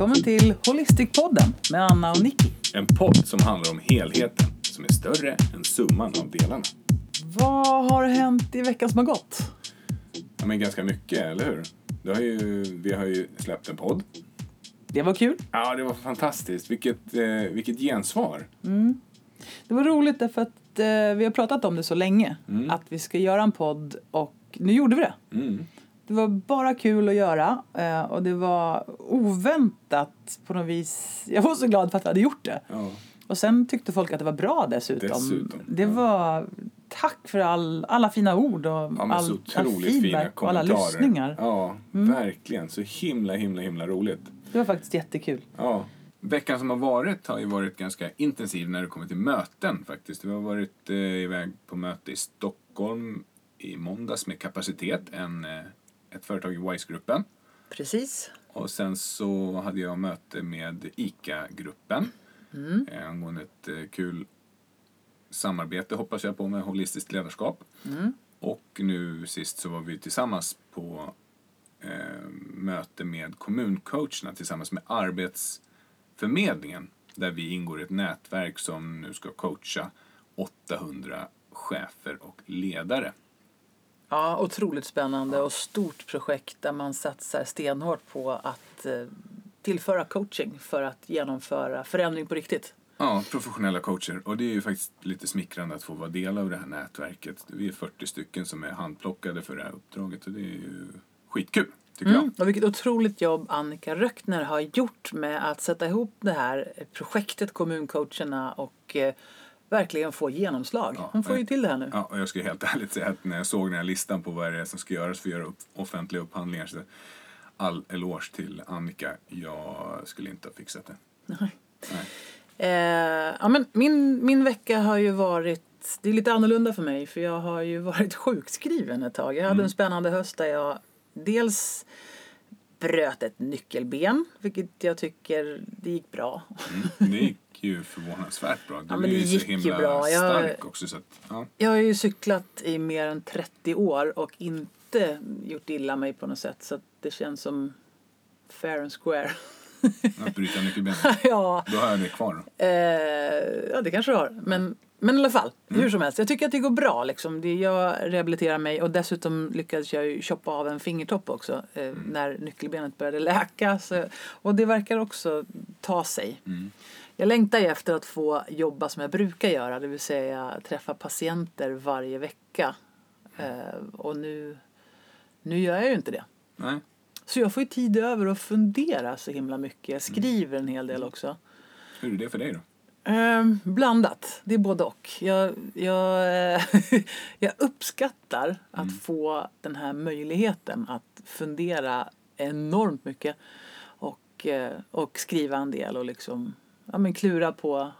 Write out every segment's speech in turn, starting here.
välkommen till Holistic-podden med Anna och Nicky. En podd som handlar om helheten, som är större än summan av delarna. Vad har hänt i veckan som har gått? Ja, men ganska mycket, eller hur? Det har ju, vi har ju släppt en podd. Det var kul. Ja, det var fantastiskt. Vilket, eh, vilket gensvar. Det var roligt därför att eh, vi har pratat om det så länge. Att vi ska göra en podd och nu gjorde vi det. Mm. Det var bara kul att göra eh, och det var oväntat på något vis. Jag var så glad för att vi hade gjort det. Ja. Och sen tyckte folk att det var bra dessutom. Dessutom, det ja. var tack för all, alla fina ord och Ja, all, all feedback och alla lyssningar. Ja, verkligen. Så himla, himla, himla roligt. Det var faktiskt jättekul. Ja. Veckan som har varit har ju varit ganska intensiv när det kommer till möten faktiskt. Vi har varit eh, iväg på möte i Stockholm i måndags med Kapacitet, en, eh, ett företag i WISE-gruppen. Precis. Och sen så hade jag möte med ICA-gruppen Mm. eh, angående ett eh, kul samarbete hoppas jag på med holistiskt ledarskap. Mm. Och nu sist så var vi tillsammans på eh, möte med kommuncoacherna tillsammans med Arbetsförmedlingen där vi ingår i ett nätverk som nu ska coacha 800 chefer och ledare. Ja, otroligt spännande och stort projekt där man satsar stenhårt på att eh, tillföra coaching för att genomföra förändring på riktigt. Ja, professionella coacher. Och det är ju faktiskt lite smickrande att få vara del av det här nätverket. Vi är 40 stycken som är handplockade för det här uppdraget och det är ju skitkul, tycker Mm. Och vilket otroligt jobb Annika Röckner har gjort med att sätta ihop det här projektet Kommuncoacherna och eh, verkligen få genomslag. Ja, Hon får ju till det här nu. Ja, och jag ska helt ärligt säga att när jag såg den här listan på vad det är som ska göras för att göra upp offentliga upphandlingar så all eloge till Annika. Jag skulle inte ha fixat det. Nej. Nej. Eh, ja, men min, min vecka har ju varit, det är lite annorlunda för mig för jag har ju varit sjukskriven ett tag. Jag hade en spännande höst där jag dels bröt ett nyckelben, vilket jag tycker det gick bra. Mm, det gick ju förvånansvärt bra. Du Ja, men är det ju så himla bra. Jag- stark också. Så att, ja. Jag har ju cyklat i mer än 30 år och inte gjort illa mig på något sätt så det känns som fair and square. Att bryta nyckelbenet. ja, Då har jag det kvar. eh, ja, det kanske du har. Men, men i alla fall, Mm. hur som helst. Jag tycker att det går bra. Liksom. Det, jag rehabiliterar mig och dessutom lyckades jag ju choppa av en fingertopp också eh, Mm. när nyckelbenet började läka. Så, och det verkar också ta sig. Mm. Jag längtar ju efter att få jobba som jag brukar göra, det vill säga träffa patienter varje vecka. Eh, och nu, nu gör jag ju inte det. Nej. Så jag får ju tid över att fundera så himla mycket. Jag skriver en hel del också. Hur är det för dig då? Ehm, blandat, det är både och. Jag, jag, eh, jag uppskattar att få den här möjligheten att fundera enormt mycket och, eh, och skriva en del och liksom ja, men klura på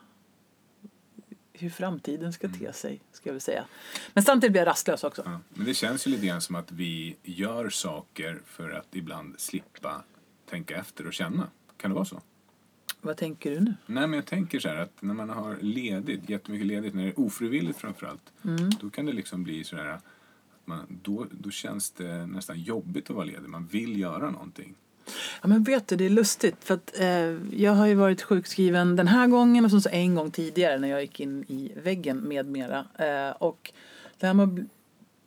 hur framtiden ska te sig, ska jag väl säga. Men samtidigt blir jag rastlös också. Ja. Men det känns ju lite grann som att vi gör saker för att ibland slippa tänka efter och känna. Kan det vara så? Vad tänker du nu? Nej, men jag tänker så här att när man har ledigt, jättemycket ledigt, när det är ofrivilligt framförallt, då kan det liksom bli så här att man, då, då känns det nästan jobbigt att vara ledig. Man vill göra någonting. Ja, men vet du, det är lustigt för att eh, jag har ju varit sjukskriven den här gången och sen så en gång tidigare när jag gick in i väggen med mera. Eh, och det här med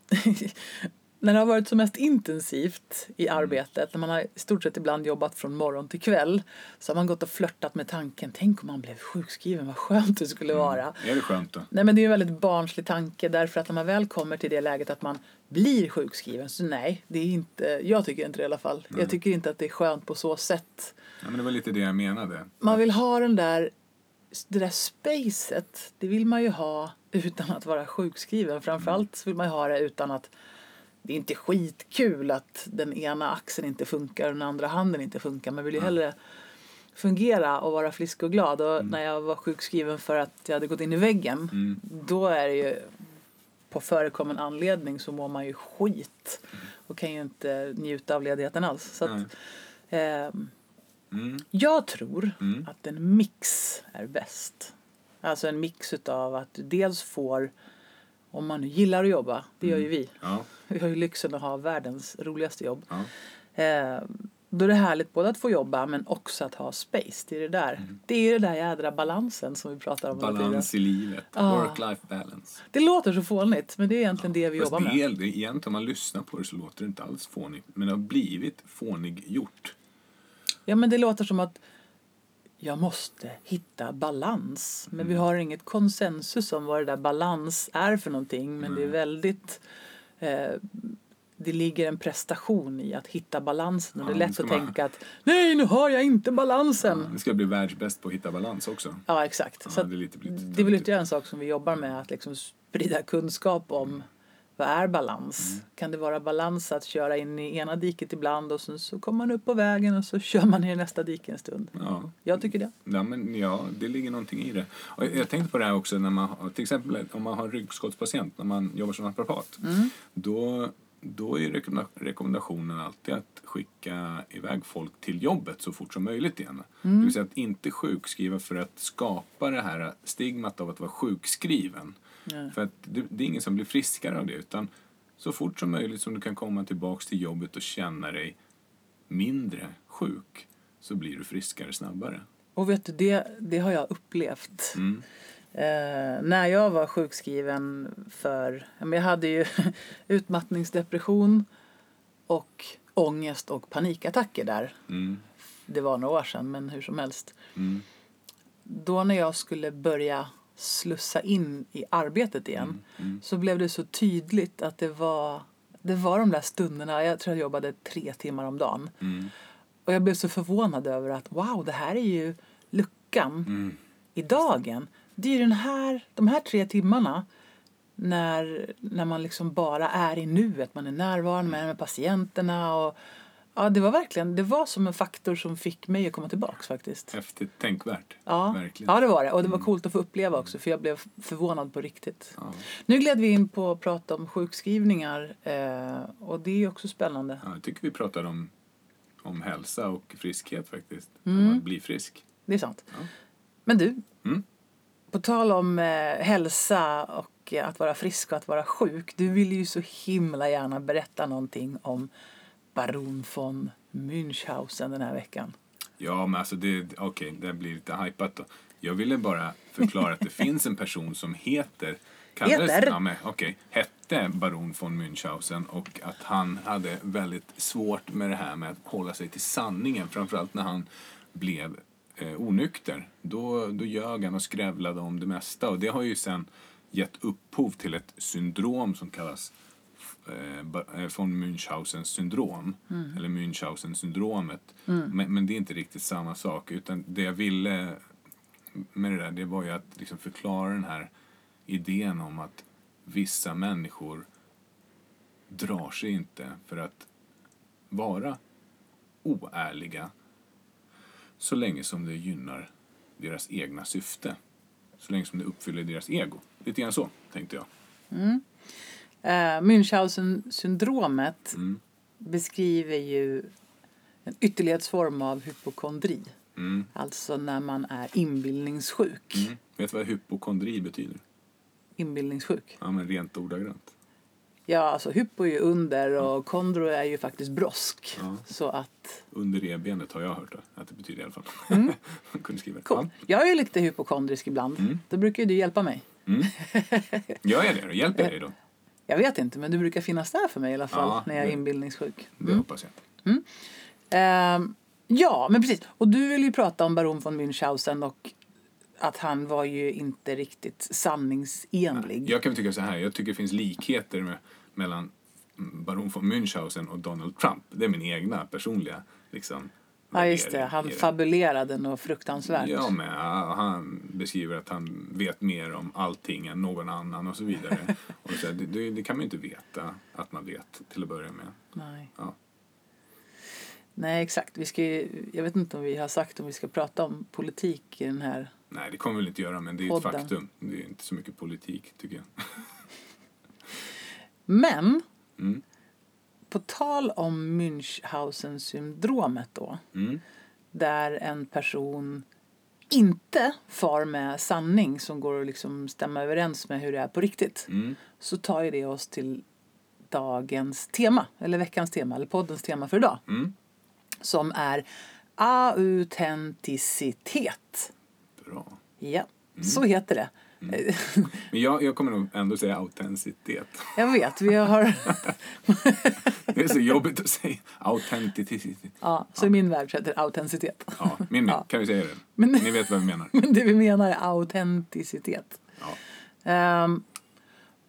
när det har varit som mest intensivt i arbetet, när man har i stort sett ibland jobbat från morgon till kväll, så har man gått och flörtat med tanken, tänk om man blev sjukskriven, vad skönt det skulle vara. Är det skönt då? Nej men det är en väldigt barnslig tanke därför att när man väl kommer till det läget att man blir sjukskriven så nej, det är inte, jag tycker inte det i alla fall. Jag tycker inte att det är skönt på så sätt. Ja, men det var lite det jag menade. Man vill ha den där, det där spacet, det vill man ju ha utan att vara sjukskriven. Framförallt så vill man ju ha det utan att det är inte skitkul att den ena axeln inte funkar och den andra handen inte funkar. Man vill ju hellre fungera och vara frisk och glad. Och när jag var sjukskriven för att jag hade gått in i väggen, Mm. då är det ju på förekommen anledning så mår man ju skit och kan ju inte njuta av ledigheten alls. Så att, ehm, Mm. jag tror Mm. att en mix är bäst. Alltså en mix utav att du dels får, om man nu gillar att jobba, det gör ju vi. Ja. Vi har ju lyxen att ha världens roligaste jobb. Ja. Eh, Då är det härligt både att få jobba men också att ha space. Det är det där, Mm. det är det där jädra balansen som vi pratar om. Balans i livet. Ah. Work-life balance. Det låter så fånigt men det är egentligen det vi Fast jobbar det med. det, egentligen om man lyssnar på det så låter det inte alls fånigt. Men det har blivit fånig gjort. Ja men det låter som att jag måste hitta balans. Men Mm. vi har inget konsensus om vad det där balans är för någonting. Men det är väldigt eh, det ligger en prestation i att hitta balansen. Och det är Ja, lätt att man- tänka att nej nu har jag inte balansen. Nu ska jag bli världsbäst på att hitta balans också. Ja exakt. Ja, Så det är lite blivit det är väl ytterligare en sak som vi jobbar med. Att liksom sprida kunskap om Mm. Vad är balans? Kan det vara balans att köra in i ena diket ibland och sen så kommer man upp på vägen och så kör man i nästa dike en stund. Ja, Jag tycker det. Ja, men ja, det ligger någonting i det. Och jag tänkte på det här också när man, till exempel om man har ryggskottspatient, när man jobbar som naprapat. Då, då är rekommenda- rekommendationen alltid att skicka iväg folk till jobbet så fort som möjligt igen. Det vill säga att inte sjukskriva för att skapa det här stigmat av att vara sjukskriven. Nej. För att det, det är ingen som blir friskare av det utan så fort som möjligt som du kan komma tillbaks till jobbet och känna dig mindre sjuk så blir du friskare snabbare. Och vet du, det, det har jag upplevt. Mm. Eh, när jag var sjukskriven för, jag hade ju utmattningsdepression och ångest och panikattacker där. Mm. Det var några år sedan men hur som helst. Mm. Då när jag skulle börja slussa in i arbetet igen Mm. så blev det så tydligt att det var, det var de där stunderna, jag tror jag jobbade tre timmar om dagen. Mm. Och jag blev så förvånad över att wow, det här är ju luckan Mm. i dagen. Det är ju den här, de här tre timmarna när, när man liksom bara är i nuet. Man är närvarande med, med patienterna. Och, ja, det var verkligen det var som en faktor som fick mig att komma tillbaks faktiskt. Häftigt, tänkvärt. Ja, Verkligen. ja det var det. Och det var coolt att få uppleva också för jag blev förvånad på riktigt. Ja. Nu gled vi in på att prata om sjukskrivningar eh, och det är också spännande. Ja, jag tycker vi pratar om, om hälsa och friskhet faktiskt. Mm. Om att bli frisk. Det är sant. Ja. Men du, Mm. på tal om eh, hälsa och att vara frisk och att vara sjuk. Du vill ju så himla gärna berätta någonting om baron von Münchhausen den här veckan. Ja, men alltså det, okej, det blir lite hypat då. Jag ville bara förklara att det finns en person som heter kallades- Heter? Ja, men, okej, hette baron von Münchhausen och att han hade väldigt svårt med det här med att hålla sig till sanningen. Framförallt när han blev eh, onykter. Då, då ljög han och skrävlade om det mesta och det har ju sen gett upphov till ett syndrom som kallas eh, ba- eh, von Münchhausens syndrom. Eller Münchhausen syndromet. Men, men det är inte riktigt samma sak. Utan det jag ville med det där det var ju att liksom förklara den här idén om att vissa människor drar sig inte för att vara oärliga så länge som det gynnar deras egna syfte. Så länge som det uppfyller deras ego. Lite grann så, tänkte jag. Eh, Münchhausen-syndromet Mm. beskriver ju en ytterlighetsform av hypokondri. Mm. Alltså när man är inbildningssjuk. Mm. Vet du vad hypokondri betyder? Inbildningssjuk. Ja, men rent ordagrant. Ja, alltså hypo är ju under och kondro är ju faktiskt brosk. Ja. Så att, Under revbenet har jag hört det, att det betyder i alla fall. Man kunde skriva det. cool. Jag är ju lite hypokondrisk ibland. Mm. Då brukar ju du hjälpa mig. Ja. Mm. Gör jag det då? Hjälper jag dig då? Jag vet inte, men du brukar finnas där för mig i alla fall Ja, när jag är det- inbildningssjuk. Det hoppas jag. Ehm, ja, men precis. Och du vill ju prata om baron von Münchhausen och att han var ju inte riktigt sanningsenlig. Jag kan tycka så här, jag tycker det finns likheter med, mellan baron von Münchhausen och Donald Trump. Det är min egna personliga liksom, ja, just det. Han fabulerade något fruktansvärt. Ja, men han beskriver att han vet mer om allting än någon annan och så vidare. och så, här, det, det, kan man ju inte veta att man vet till att börja med. Nej. Ja. Nej, exakt. Vi ska, ju- jag vet inte om vi har sagt om vi ska prata om politik i den här. Nej, det kommer vi väl inte göra, men det är ett Podden. faktum. Det är inte så mycket politik, tycker jag. Men, Mm. På tal om Münchhausen-syndromet då. Mm. där en person inte far med sanning som går att liksom stämma överens med hur det är på riktigt Mm. så tar ju det oss till dagens tema, eller veckans tema, eller poddens tema för idag. Mm. som är autenticitet. Bra. Ja, så heter det. Men jag, jag kommer nog ändå säga autenticitet. Jag vet, vi har... Det är så jobbigt att säga autenticitet. Ja, så i min värld så heter det autenticitet. Ja, min. Ja. Kan vi säga det? Men- Ni vet vad vi menar. Men det vi menar är autenticitet. Ja. Ehm,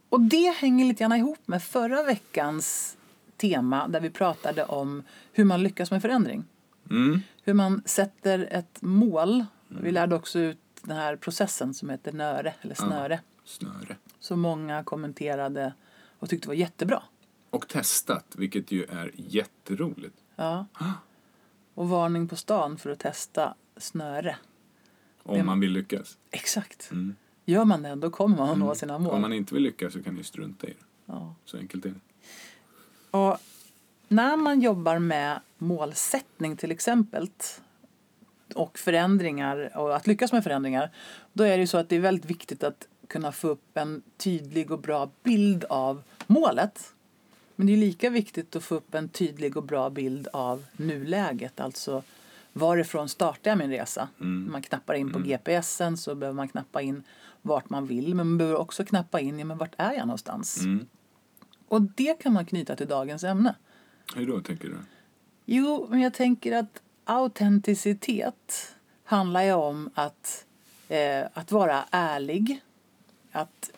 och det hänger lite grann ihop med förra veckans tema där vi pratade om hur man lyckas med förändring. Mm. Hur man sätter ett mål. Vi lärde också ut den här processen som heter NÖRE, eller snöre. Snöre. Som många kommenterade och tyckte var jättebra. Och testat, vilket ju är jätteroligt. Ja. Och varning på stan för att testa snöre. Om Det- man vill lyckas. Exakt. Mm. Gör man det, då kommer man att nå sina mål. Om man inte vill lyckas så kan ni strunta i det. Ja. Så enkelt är det. Och när man jobbar med målsättning till exempel och förändringar och att lyckas med förändringar då är det ju så att det är väldigt viktigt att kunna få upp en tydlig och bra bild av målet. Men det är lika viktigt att få upp en tydlig och bra bild av nuläget, alltså varifrån startar jag min resa? När man knappar in på GPSen så behöver man knappa in vart man vill men man behöver också knappa in, ja men vart är jag någonstans? Mm. Och det kan man knyta till dagens ämne. Hur då, tänker du? Jo, men jag tänker att autenticitet handlar ju om att, eh, att vara ärlig. Att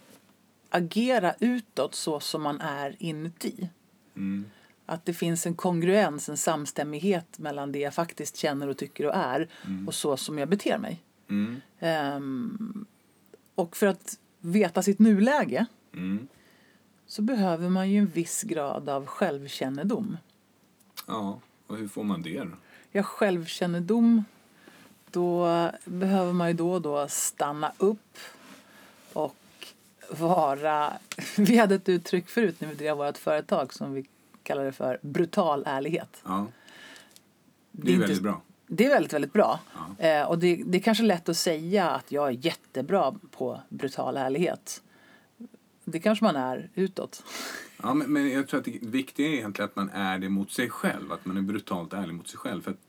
agera utåt så som man är inuti. Mm. Att det finns en kongruens, en samstämmighet mellan det jag faktiskt känner och tycker och är och så som jag beter mig. Mm. Ehm, och för att veta sitt nuläge Mm. så behöver man ju en viss grad av självkännedom. Ja, och hur får man det då? Ja, självkännedom, då behöver man ju då och då stanna upp och vara... Vi hade ett uttryck förut när vi drev vårt företag som vi kallade för brutal ärlighet. Ja, Det det är väldigt bra. Det är väldigt, väldigt bra. Eh, och det, det är kanske lätt att säga att jag är jättebra på brutal ärlighet. Det kanske man är utåt. Ja, men, men jag tror att det viktiga är egentligen att man är det mot sig själv. Att man är brutalt ärlig mot sig själv. För att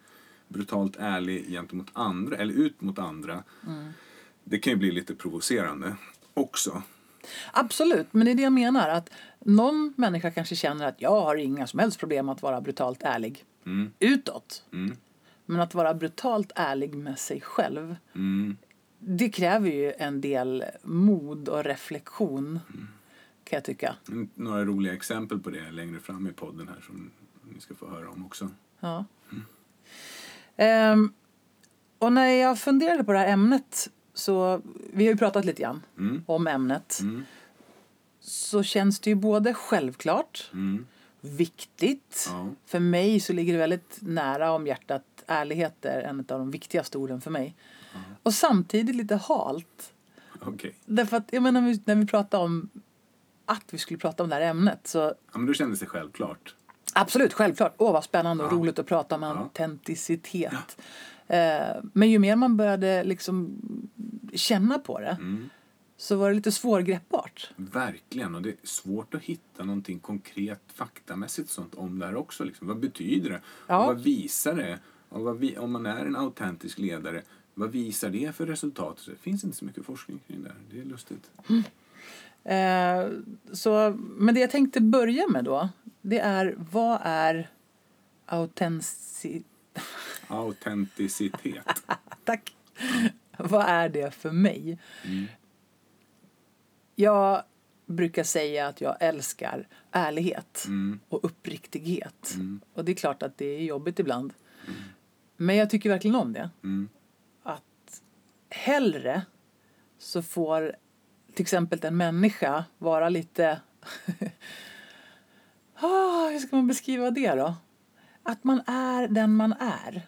brutalt ärlig gentemot andra, eller ut mot andra, det kan ju bli lite provocerande också. Absolut, men det är det jag menar. Att någon människa kanske känner att jag har inga som helst problem att vara brutalt ärlig Mm. utåt. Mm. Men att vara brutalt ärlig med sig själv Mm. det kräver ju en del mod och reflektion kan jag tycka. Mm, Några roliga exempel på det längre fram i podden här som ni ska få höra om också. Ja. Ehm, och när jag funderade på det här ämnet så, vi har ju pratat lite grann Mm. om ämnet, Mm. så känns det ju både självklart, Mm. viktigt. Ja. För mig så ligger det väldigt nära om hjärtat. Ärlighet är en av de viktigaste orden för mig. Och samtidigt lite halt. Okej. Därför att, jag menar, när vi- när vi pratade om att vi skulle prata om det här ämnet så Ja, men då kändes det självklart. Absolut, självklart. Åh, vad spännande och Ja. roligt att prata om autenticitet. Eh, men ju mer man började liksom känna på det Mm. så var det lite svårgreppbart. Verkligen, och det är svårt att hitta någonting konkret faktamässigt sånt om det här också. Liksom. Vad betyder det? Ja. Vad visar det? Vad vi, om man är en autentisk ledare, vad visar det för resultat? Det finns inte så mycket forskning kring det här. Det är lustigt. Eh, så, men det jag tänkte börja med då, det är vad är autentici... Autenticitet. Tack! vad är det för mig? Mm. Jag brukar säga att jag älskar ärlighet Mm. och uppriktighet. Mm. Och det är klart att det är jobbigt ibland. Men jag tycker verkligen om det. Mm. att hellre så får till exempel en människa vara lite... ah, hur ska man beskriva det då? Att man är den man är.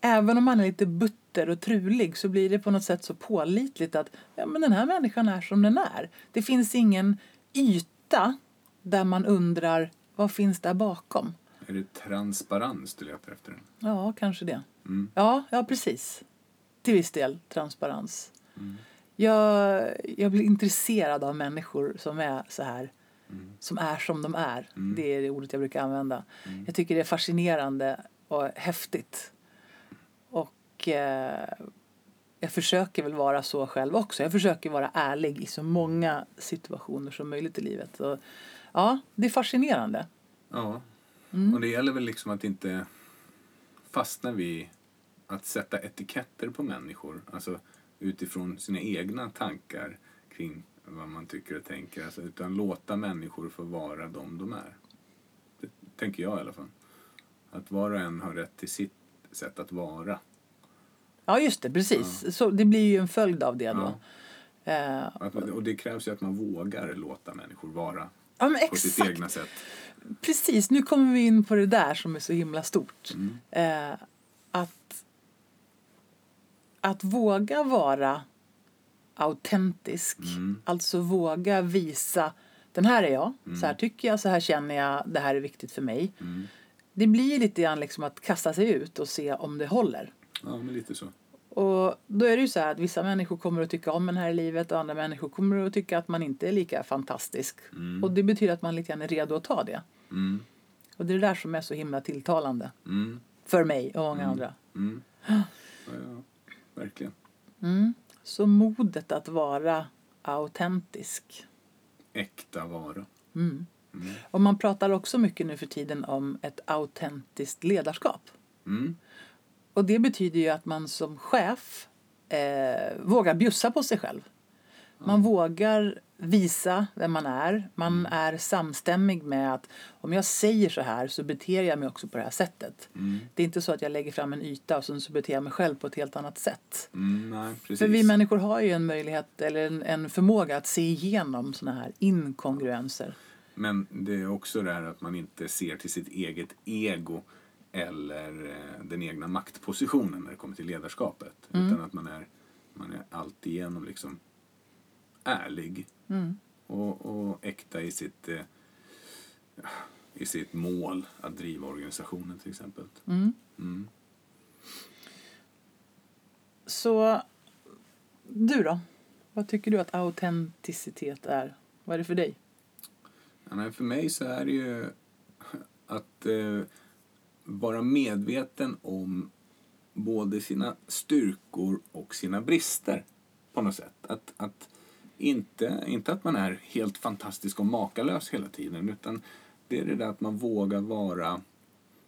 Även om man är lite butter och trulig så blir det på något sätt så pålitligt att ja, men den här människan är som den är. Det finns ingen yta där man undrar vad finns där bakom. Är det transparens du letar efter? Ja, kanske det. Mm. Ja, ja precis. Till viss del transparens. Jag, jag blir intresserad av människor som är så här. Som är som de är. Det är det ordet jag brukar använda. Jag tycker det är fascinerande och häftigt. Och eh, jag försöker väl vara så själv också. Jag försöker vara ärlig i så många situationer som möjligt i livet. Och, ja, det är fascinerande. Ja. Mm. Och det gäller väl liksom att inte fastna vid att sätta etiketter på människor. Alltså utifrån sina egna tankar kring vad man tycker och tänker. Alltså, utan låta människor få vara de de är. Det tänker jag i alla fall. Att var och en har rätt till sitt sätt att vara. Ja, just det. Precis. Så det blir ju en följd av det då. Eh, Att, och det krävs ju att man vågar låta människor vara ja, på sitt exakt. egna sätt. Precis, nu kommer vi in på det där som är så himla stort. Mm. Eh, att, att våga vara autentisk, Mm. alltså våga visa den här är jag, Mm. så här tycker jag, så här känner jag, det här är viktigt för mig. Mm. Det blir lite grann liksom att kasta sig ut och se om det håller. Ja, men lite så. Och då är det ju så här att vissa människor kommer att tycka om den här i livet och andra människor kommer att tycka att man inte är lika fantastisk. Mm. Och det betyder att man lite grann är redo att ta det. Mm. Och det är det där som är så himla tilltalande. Mm. För mig och många Mm. andra. Mm. Ja, ja, verkligen. Mm. Så modet att vara autentisk. Äkta vara. Mm. Mm. Och man pratar också mycket nu för tiden om ett autentiskt ledarskap. Mm. Och det betyder ju att man som chef eh, vågar bjussa på sig själv. Man vågar visa vem man är. Man är samstämmig med att om jag säger så här så beter jag mig också på det här sättet. Mm. Det är inte så att jag lägger fram en yta och sen så beter jag mig själv på ett helt annat sätt. Mm, nej. För vi människor har ju en möjlighet eller en, en förmåga att se igenom såna här inkongruenser. Men det är också det här att man inte ser till sitt eget ego eller eh, den egna maktpositionen när det kommer till ledarskapet. Mm. Utan att man är, man är alltigenom liksom ärlig Mm. och, och äkta i sitt, eh, i sitt mål att driva organisationen till exempel. Mm. Mm. Så du då? Vad tycker du att autenticitet är? Vad är det för dig? Ja, för mig så är det ju att eh, vara medveten om både sina styrkor och sina brister på något sätt. Att, att inte, inte att man är helt fantastisk och makalös hela tiden utan det är det där att man vågar vara,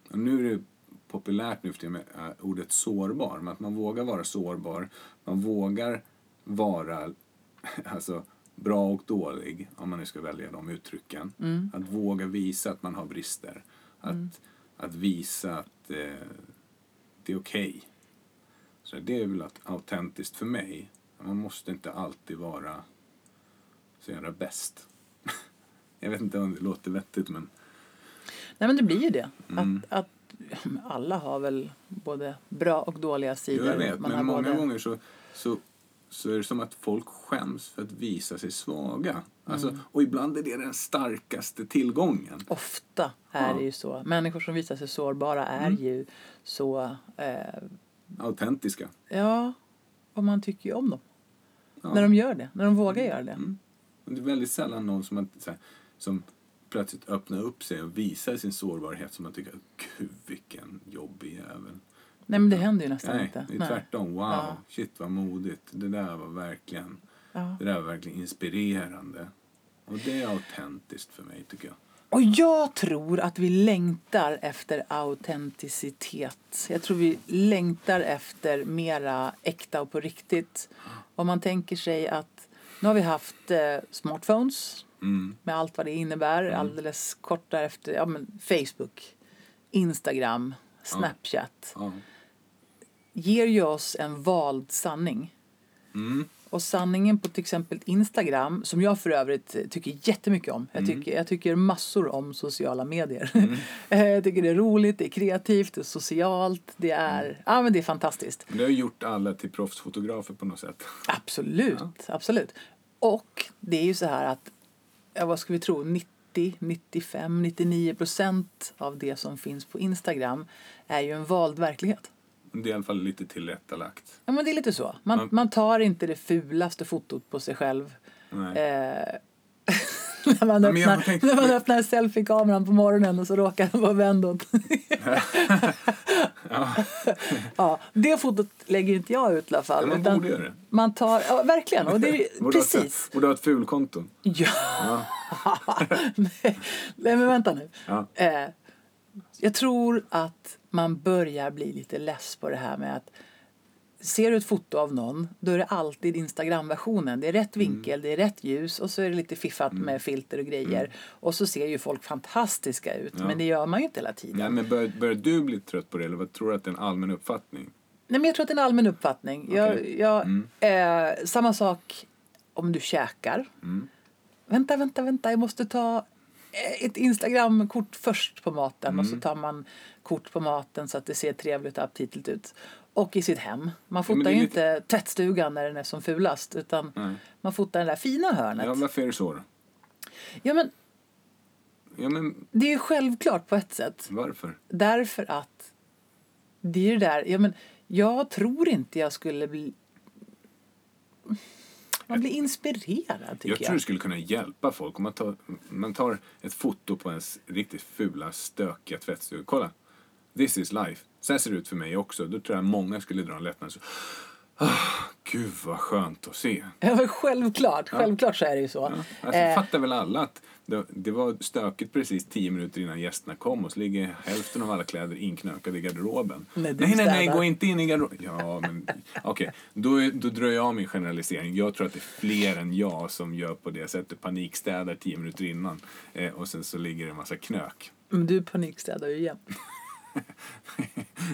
nu är det populärt nu för tiden med äh, ordet sårbar, men att man vågar vara sårbar, man vågar vara alltså, bra och dålig, om man nu ska välja de uttrycken. Mm. Att våga visa att man har brister. Att, att visa att eh, det är okej. Så det är väl att, autentiskt för mig. Man måste inte alltid vara så jävla bäst. Jag vet inte om det låter vettigt men Nej men det blir ju det. Mm. Att, att alla har väl både bra och dåliga sidor. jag vet. Man Men många både- gånger så, så, så är det som att folk skäms för att visa sig svaga. Alltså, Mm. Och ibland är det den starkaste tillgången. Ofta är Ja. det ju så. Människor som visar sig sårbara är Mm. ju så... Eh, Autentiska. ja, och man tycker ju om dem. Ja. När de gör det. När de vågar göra det. Mm. Och det är väldigt sällan någon som, här, som plötsligt öppnar upp sig och visar sin sårbarhet som man tycker gud vilken jobbig jävel. Nej men det händer ju nästan Nej, inte. det är tvärtom. Wow, Ja. shit vad modigt. Det där var verkligen, Ja. det där var verkligen inspirerande. Och det är autentiskt för mig tycker jag. Och jag tror att vi längtar efter autenticitet. Jag tror vi längtar efter mera äkta och på riktigt. Om man tänker sig att nu har vi haft eh, smartphones Mm. med allt vad det innebär. Alldeles kort därefter, ja men Facebook, Instagram, Snapchat. Ja. Ger ju oss en vald sanning. Mm. Och sanningen på till exempel Instagram, som jag för övrigt tycker jättemycket om. Jag tycker, jag tycker massor om sociala medier. Eh, jag tycker det är roligt, det är kreativt, det är socialt, det är, ja, men det är fantastiskt. Men det har gjort alla till proffsfotografer på något sätt. Absolut, absolut. Och det är ju så här att, ja, vad ska vi tro, 90, 95, 99 procent av det som finns på Instagram är ju en vald verklighet. Det är i alla fall lite tillrättalagt. Ja men det är lite så. Man, Man- man tar inte det fulaste fotot på sig själv. Eh, när man Ja, öppnar, tänkte- när man öppnar selfie-kameran på morgonen och så råkar den vara vänd åt... ja, det fotot lägger inte jag ut i alla fall. Ja, man borde göra det. Man tar, ja verkligen. Och det är, Borde precis. Borde ha ett fulkonto. Ja. Nej, men vänta nu. Ja. Eh, jag tror att man börjar bli lite less på det här med att ser du ett foto av någon, då är det alltid Instagram-versionen. Det är rätt Mm. vinkel, det är rätt ljus och så är det lite fiffat med filter och grejer. Och så ser ju folk fantastiska ut, Mm. Ja. men det gör man ju inte hela tiden. Nej, men bör, börjar du bli trött på det eller vad tror du att det är en allmän uppfattning? Nej, men jag tror att det är en allmän uppfattning. Jag, Okej. jag, Mm. eh, samma sak om du käkar. Mm. Vänta, vänta, vänta, jag måste ta ett Instagram-kort först på maten. Och Mm. så tar man kort på maten så att det ser trevligt och aptitligt ut. Och i sitt hem. Man fotar är ju lite- inte tvättstugan när den är som fulast. Utan Nej. man fotar det där fina hörnet. Ja, Ja, varför är det så då? men Ja, men det är ju självklart på ett sätt. varför? Därför att det är ju där, ja men jag tror inte jag skulle bli... Man blir inspirerad tycker Jag jag. tror det skulle kunna hjälpa folk om man tar, man tar ett foto på ens riktigt fula, stökiga tvättstuga. Kolla! This is life. Så här ser det ut för mig också. Då tror jag många skulle dra en lättnad. Så, ah, Gud vad skönt att se. Ja, men självklart, självklart så är det ju så. Ja, alltså, Eh, fattar väl alla att det, det var stökigt precis tio minuter innan gästerna kom och så ligger hälften av alla kläder inknökade i garderoben. Nej, nej, nej, nej, gå inte in i garderoben. Ja, men okej. Då, är- då drar jag min generalisering. Jag tror att det är fler än jag som gör på det sättet. Panikstädar tio minuter innan eh, och sen så ligger det en massa knök. Men du panikstädar ju igen.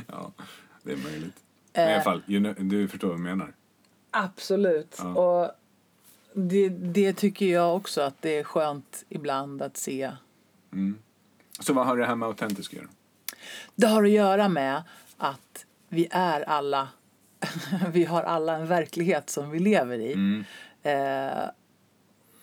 Ja, det är möjligt. Men i alla fall, du förstår vad jag menar. Absolut. Ja. Och det, det tycker jag också att det är skönt ibland att se. Så vad har det här med autentisk att göra? Det har att göra med att vi är alla, vi har alla en verklighet som vi lever i. Mm. Eh,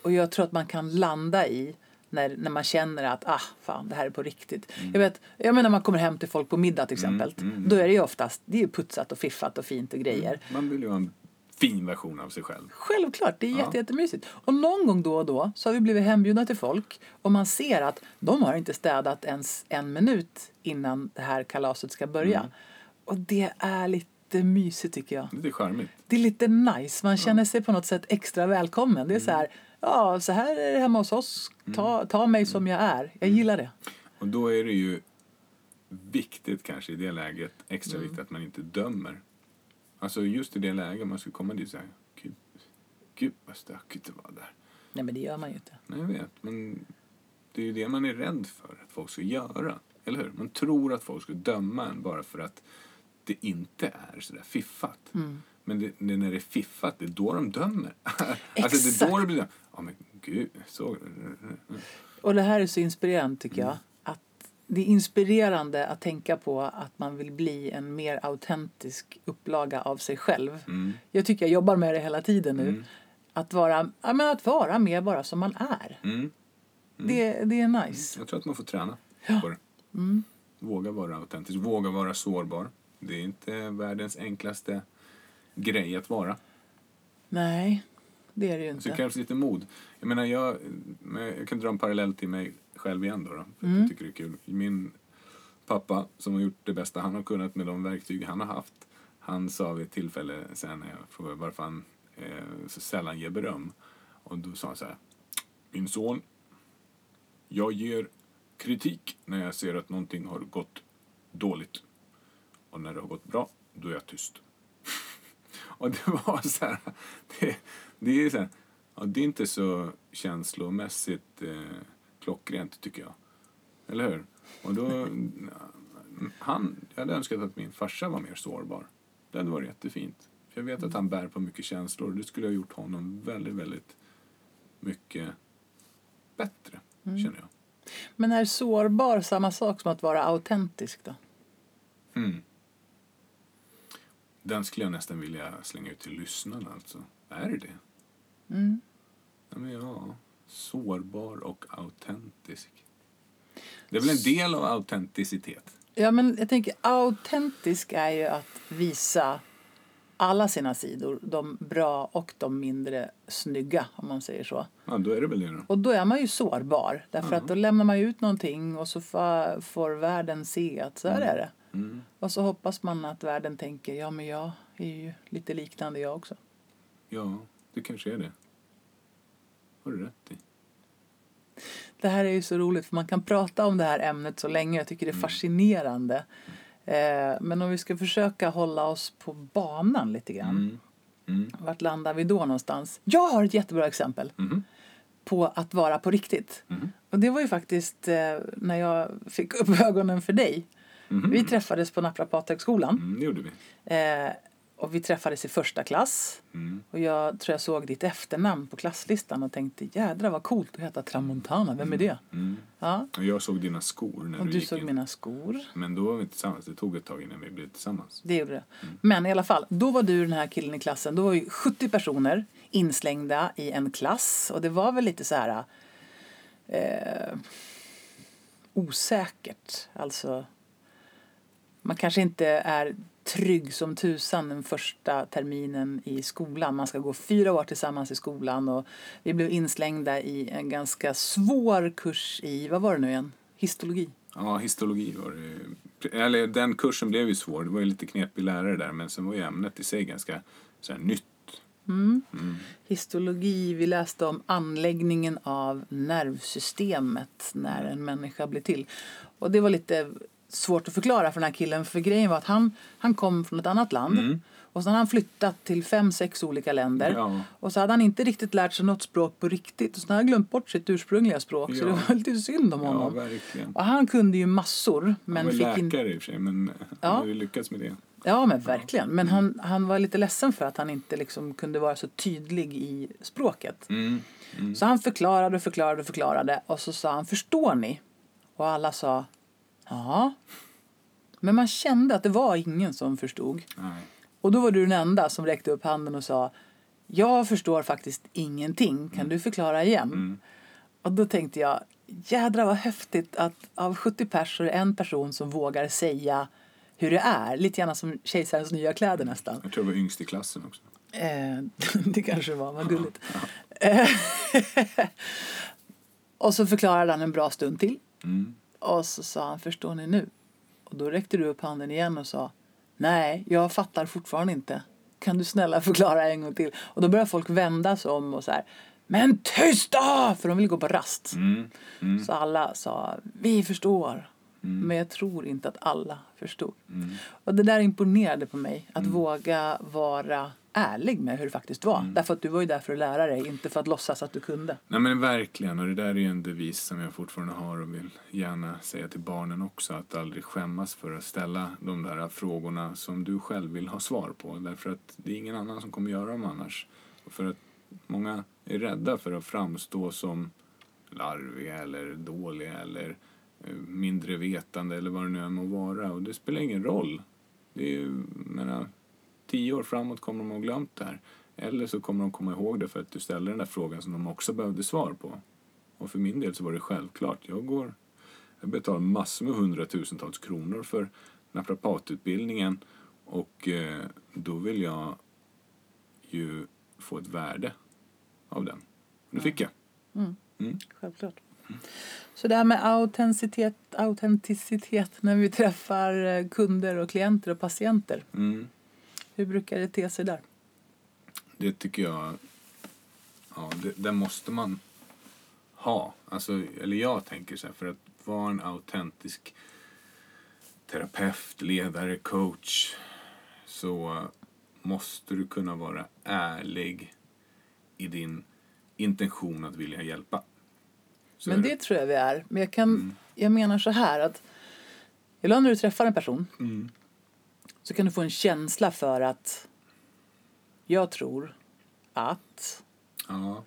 och jag tror att man kan landa i när, när man känner att ah, fan, det här är på riktigt. Mm. Jag, vet, jag menar när man kommer hem till folk på middag till exempel. Då är det ju oftast det är putsat och fiffat och fint och grejer. Man vill ju ha en fin version av sig själv. Självklart, det är Ja. jätte, jättemysigt. Och någon gång då och då så har vi blivit hembjudna till folk och man ser att de har inte städat ens en minut innan det här kalaset ska börja. Mm. Och det är lite mysigt tycker jag. Det är charmigt. Det är lite nice, man känner sig på något sätt extra välkommen. Det är så här, ja så här är det hemma hos oss, ta, ta mig som jag är. Jag gillar det. Och då är det ju viktigt kanske i det läget, extra viktigt att man inte dömer. Alltså just i det läget man ska komma dit och säga gud, gud vad stökigt det var där. Nej men det gör man ju inte. Nej, jag vet, men det är ju det man är rädd för att folk ska göra. Eller hur? Man tror att folk ska döma en bara för att det inte är sådär fiffat. Men det, det, när det är fiffat, det är då de dömer. alltså det är då Exakt. det blir ja men gud, så... Och det här är så inspirerande tycker jag. Att det är inspirerande att tänka på att man vill bli en mer autentisk upplaga av sig själv. Mm. Jag tycker jag jobbar med det hela tiden nu. Att, vara, ja, men att vara mer bara som man är. Mm. Det, det är nice. Jag tror att man får träna Ja. på det. Våga vara autentisk, våga vara sårbar. Det är inte världens enklaste grej att vara. Nej, det är det ju Så inte. det krävs lite mod. Jag menar, jag, jag kan dra en parallell till mig själv igen då. då för Mm. Jag tycker det är kul. Min pappa som har gjort det bästa han har kunnat med de verktyg han har haft. Han sa vid ett tillfälle sen när jag frågade varför han eh, så sällan ger beröm. Och då sa han så här. Min son, jag ger kritik när jag ser att någonting har gått dåligt. Och när det har gått bra, då är jag tyst. Och det var så här, det, det är så här, ja, det är inte så känslomässigt eh, klockrent tycker jag. Eller hur? Och då, han, jag hade önskat att min farsa var mer sårbar. Det hade varit jättefint. För jag vet att han bär på mycket känslor det skulle ha gjort honom väldigt, väldigt mycket bättre, känner jag. Men är sårbar samma sak som att vara autentisk då? Mm. Den skulle jag nästan vilja slänga ut till lyssnarna alltså. Är det det? Mm. Ja, men ja, sårbar och autentisk. Det är väl en del av autenticitet? Ja, men jag tänker autentisk är ju att visa alla sina sidor, de bra och de mindre snygga om man säger så. Ja, då är det väl det då. Och då är man ju sårbar därför att då lämnar man ut någonting och så får världen se att så här är det. Mm. Och så hoppas man att världen tänker ja men jag är ju lite liknande jag också. Ja, det kanske är det. Har du rätt i. Det här är ju så roligt för man kan prata om det här ämnet så länge. Jag tycker det är fascinerande. Eh, men om vi ska försöka hålla oss på banan lite grann. Mm. Mm. Vart landar vi då någonstans? Jag har ett jättebra exempel Mhm. på att vara på riktigt. Mhm. Och det var ju faktiskt eh, när jag fick upp ögonen för dig. Mhm. Vi träffades på Naprapathögskolan. Mm, det gjorde vi. Eh, och vi träffades i första klass. Mm. Och jag tror jag såg ditt efternamn på klasslistan och tänkte jädra vad coolt att heta Tramontana. Vem är det? Mm. Ja. Och jag såg dina skor när Och du du såg in. mina skor. Men då var vi inte tillsammans. Det tog ett tag innan vi blev tillsammans. Det gjorde det. Men i alla fall, då var du den här killen i klassen. Då var ju 70 personer inslängda i en klass. Och det var väl lite så här eh, osäkert. Alltså, man kanske inte är trygg som tusan den första terminen i skolan. Man ska gå fyra år tillsammans i skolan och vi blev inslängda i en ganska svår kurs i, vad var det nu igen? Histologi. Ja, histologi var det. Eller den kursen blev ju svår. Det var ju lite knepig lärare där. Men sen var ju ämnet i sig ganska så här, nytt. Mm. Mm. Histologi, vi läste om anläggningen av nervsystemet när en människa blir till. Och det var lite svårt att förklara för den här killen för grejen var att han, han kom från ett annat land Mm. och så hade han flyttat till fem, sex olika länder. Ja. Och så hade han inte riktigt lärt sig något språk på riktigt och så hade han glömt bort sitt ursprungliga språk så Ja. det var lite synd om ja, honom. verkligen. och han kunde ju massor Han men var fick läkare inte... i och för sig, men Ja. han hade ju lyckats med det. Ja men verkligen. Men han, han var lite ledsen för att han inte liksom kunde vara så tydlig i språket. Mm. Mm. Så han förklarade och förklarade och förklarade och så sa han förstår ni? Och alla sa ja. Men man kände att det var ingen som förstod. Nej. Och då var du den enda som räckte upp handen och sa jag förstår faktiskt ingenting. Kan du förklara igen? Mm. Och då tänkte jag jädra vad häftigt att av 70 pers så är det en person som vågar säga hur det är. Lite grann som kejsarens nya kläder nästan. Jag tror jag var yngst i klassen också. Eh, det kanske var, vad gulligt. Och så förklarade han en bra stund till. Mm. Och så sa han, förstår ni nu? Och då räckte du upp handen igen och sa, nej, jag fattar fortfarande inte. Kan du snälla förklara en gång till? Och då började folk vända sig om och så här, men tyst då! För de ville gå på rast. Mm. Mm. Så alla sa, vi förstår. Mm. Men jag tror inte att alla förstod. Mm. Och det där imponerade på mig. Att våga vara ärlig med hur det faktiskt var. Mm. Därför att du var ju där för att lära dig, inte för att låtsas att du kunde. Nej men verkligen, och det där är ju en devis som jag fortfarande har och vill gärna säga till barnen också. Att aldrig skämmas för att ställa de där frågorna som du själv vill ha svar på. Därför att det är ingen annan som kommer göra dem annars. Och för att många är rädda för att framstå som larviga eller dåliga eller eh, mindre vetande eller vad det nu än må vara. Och det spelar ingen roll. Det är ju, menar, tio år framåt kommer de att ha glömt det här. Eller så kommer de komma ihåg det för att du ställde den där frågan som de också behövde svar på. Och för min del så var det självklart. Jag går, jag betalar massor med hundratusentals kronor för naprapatutbildningen och eh, då vill jag ju få ett värde av den. Och det fick jag. Mm. Självklart. Så det här med autenticitet, autenticitet när vi träffar eh, kunder och klienter och patienter. Mm. Hur brukar det te sig där? Det tycker jag, ja, det, det måste man ha. Alltså, eller jag tänker så här, för att vara en autentisk terapeut, ledare, coach så måste du kunna vara ärlig i din intention att vilja hjälpa. Så Men är det tror jag vi är. Men jag, kan, jag menar så här att ibland när du träffar en person Mm. Så kan du få en känsla för att jag tror att Ja,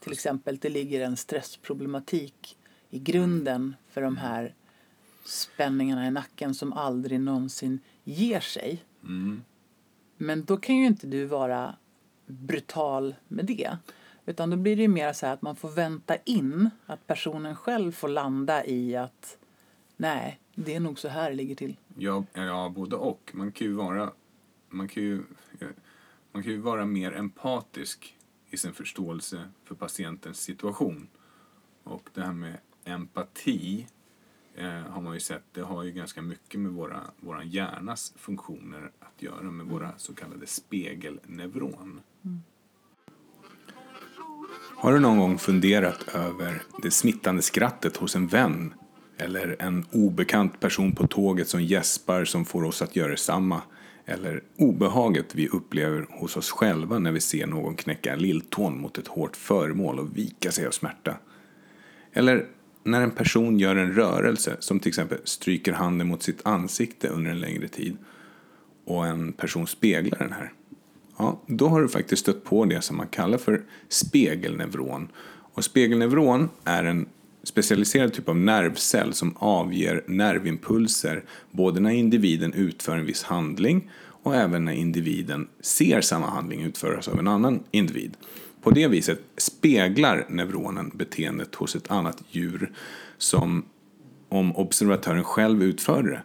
till exempel det ligger en stressproblematik i grunden för de här spänningarna i nacken som aldrig någonsin ger sig. mm. Men då kan ju inte du vara brutal med det. Utan då blir det mer så här att man får vänta in att personen själv får landa i att nej, det är nog så här det ligger till. Ja, ja, både och. Man kan ju vara... Man kan ju, man kan ju vara mer empatisk i sin förståelse för patientens situation. Och det här med empati eh, har man ju sett, det har ju ganska mycket med våra, våra hjärnas funktioner att göra, med våra så kallade spegelneuron. Har du någon gång funderat över det smittande skrattet hos en vän? Eller en obekant person på tåget som gäspar som får oss att göra detsamma? Eller obehaget vi upplever hos oss själva när vi ser någon knäcka lilltån mot ett hårt föremål och vika sig av smärta? Eller när en person gör en rörelse, som till exempel stryker handen mot sitt ansikte under en längre tid och en person speglar den här. Ja, då har du faktiskt stött på det som man kallar för spegelneuron. Och spegelneuron är en specialiserad typ av nervcell som avger nervimpulser både när individen utför en viss handling och även när individen ser samma handling utföras av en annan individ. På det viset speglar neuronen beteendet hos ett annat djur som om observatören själv utförde det.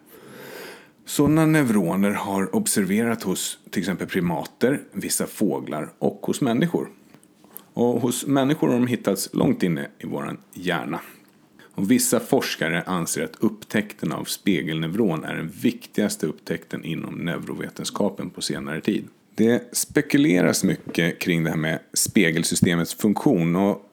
Sådana neuroner har observerat hos till exempel primater, vissa fåglar och hos människor. Och hos människor har de hittats långt inne i vår hjärna. Och vissa forskare anser att upptäckten av spegelneuron är den viktigaste upptäckten inom neurovetenskapen på senare tid. Det spekuleras mycket kring det här med spegelsystemets funktion och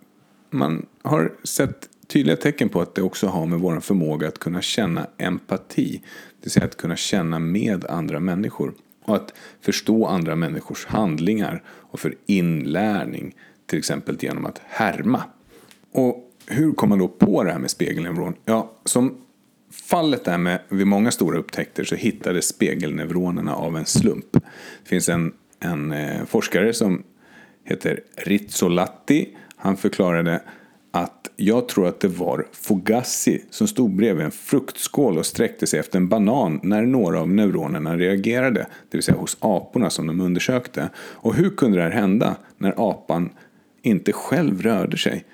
man har sett tydliga tecken på att det också har med vår förmåga att kunna känna empati, det vill säga att kunna känna med andra människor och att förstå andra människors handlingar och för inlärning, till exempel genom att härma. Och hur kom man då på det här med spegelneuron? Ja, som fallet är med vid många stora upptäckter så hittades spegelneuronerna av en slump. Det finns en, en eh, forskare som heter Rizzolatti. Han förklarade att jag tror att det var Fogassi som stod bredvid en fruktskål och sträckte sig efter en banan när några av neuronerna reagerade, det vill säga hos aporna som de undersökte. Och hur kunde det här hända när apan inte själv rörde sig?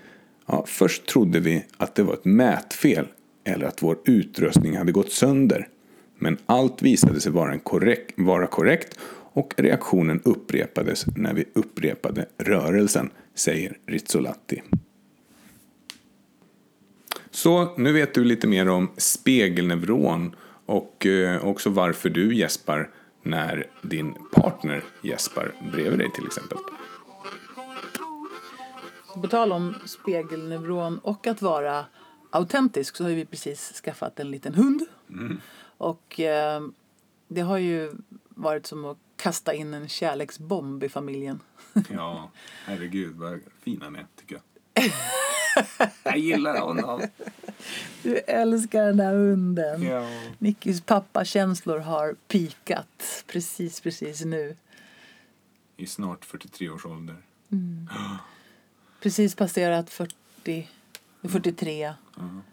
Ja, först trodde vi att det var ett mätfel eller att vår utrustning hade gått sönder. Men allt visade sig vara, korrekt, vara korrekt och reaktionen upprepades när vi upprepade rörelsen, säger Rizzolatti. Så nu vet du lite mer om spegelneuron och eh, också varför du gäspar när din partner gäspar bredvid dig till exempel. På tal om spegelneuron och att vara autentisk så har vi precis skaffat en liten hund. Mm. Och eh, det har ju varit som att kasta in en kärleksbomb i familjen. Ja, herregud vad fin han är tycker jag. Jag gillar honom. Du älskar den där hunden. Ja. Nickis pappakänslor har pikat precis, precis nu. I snart 43 års ålder. Precis passerat 40, 43. Ja,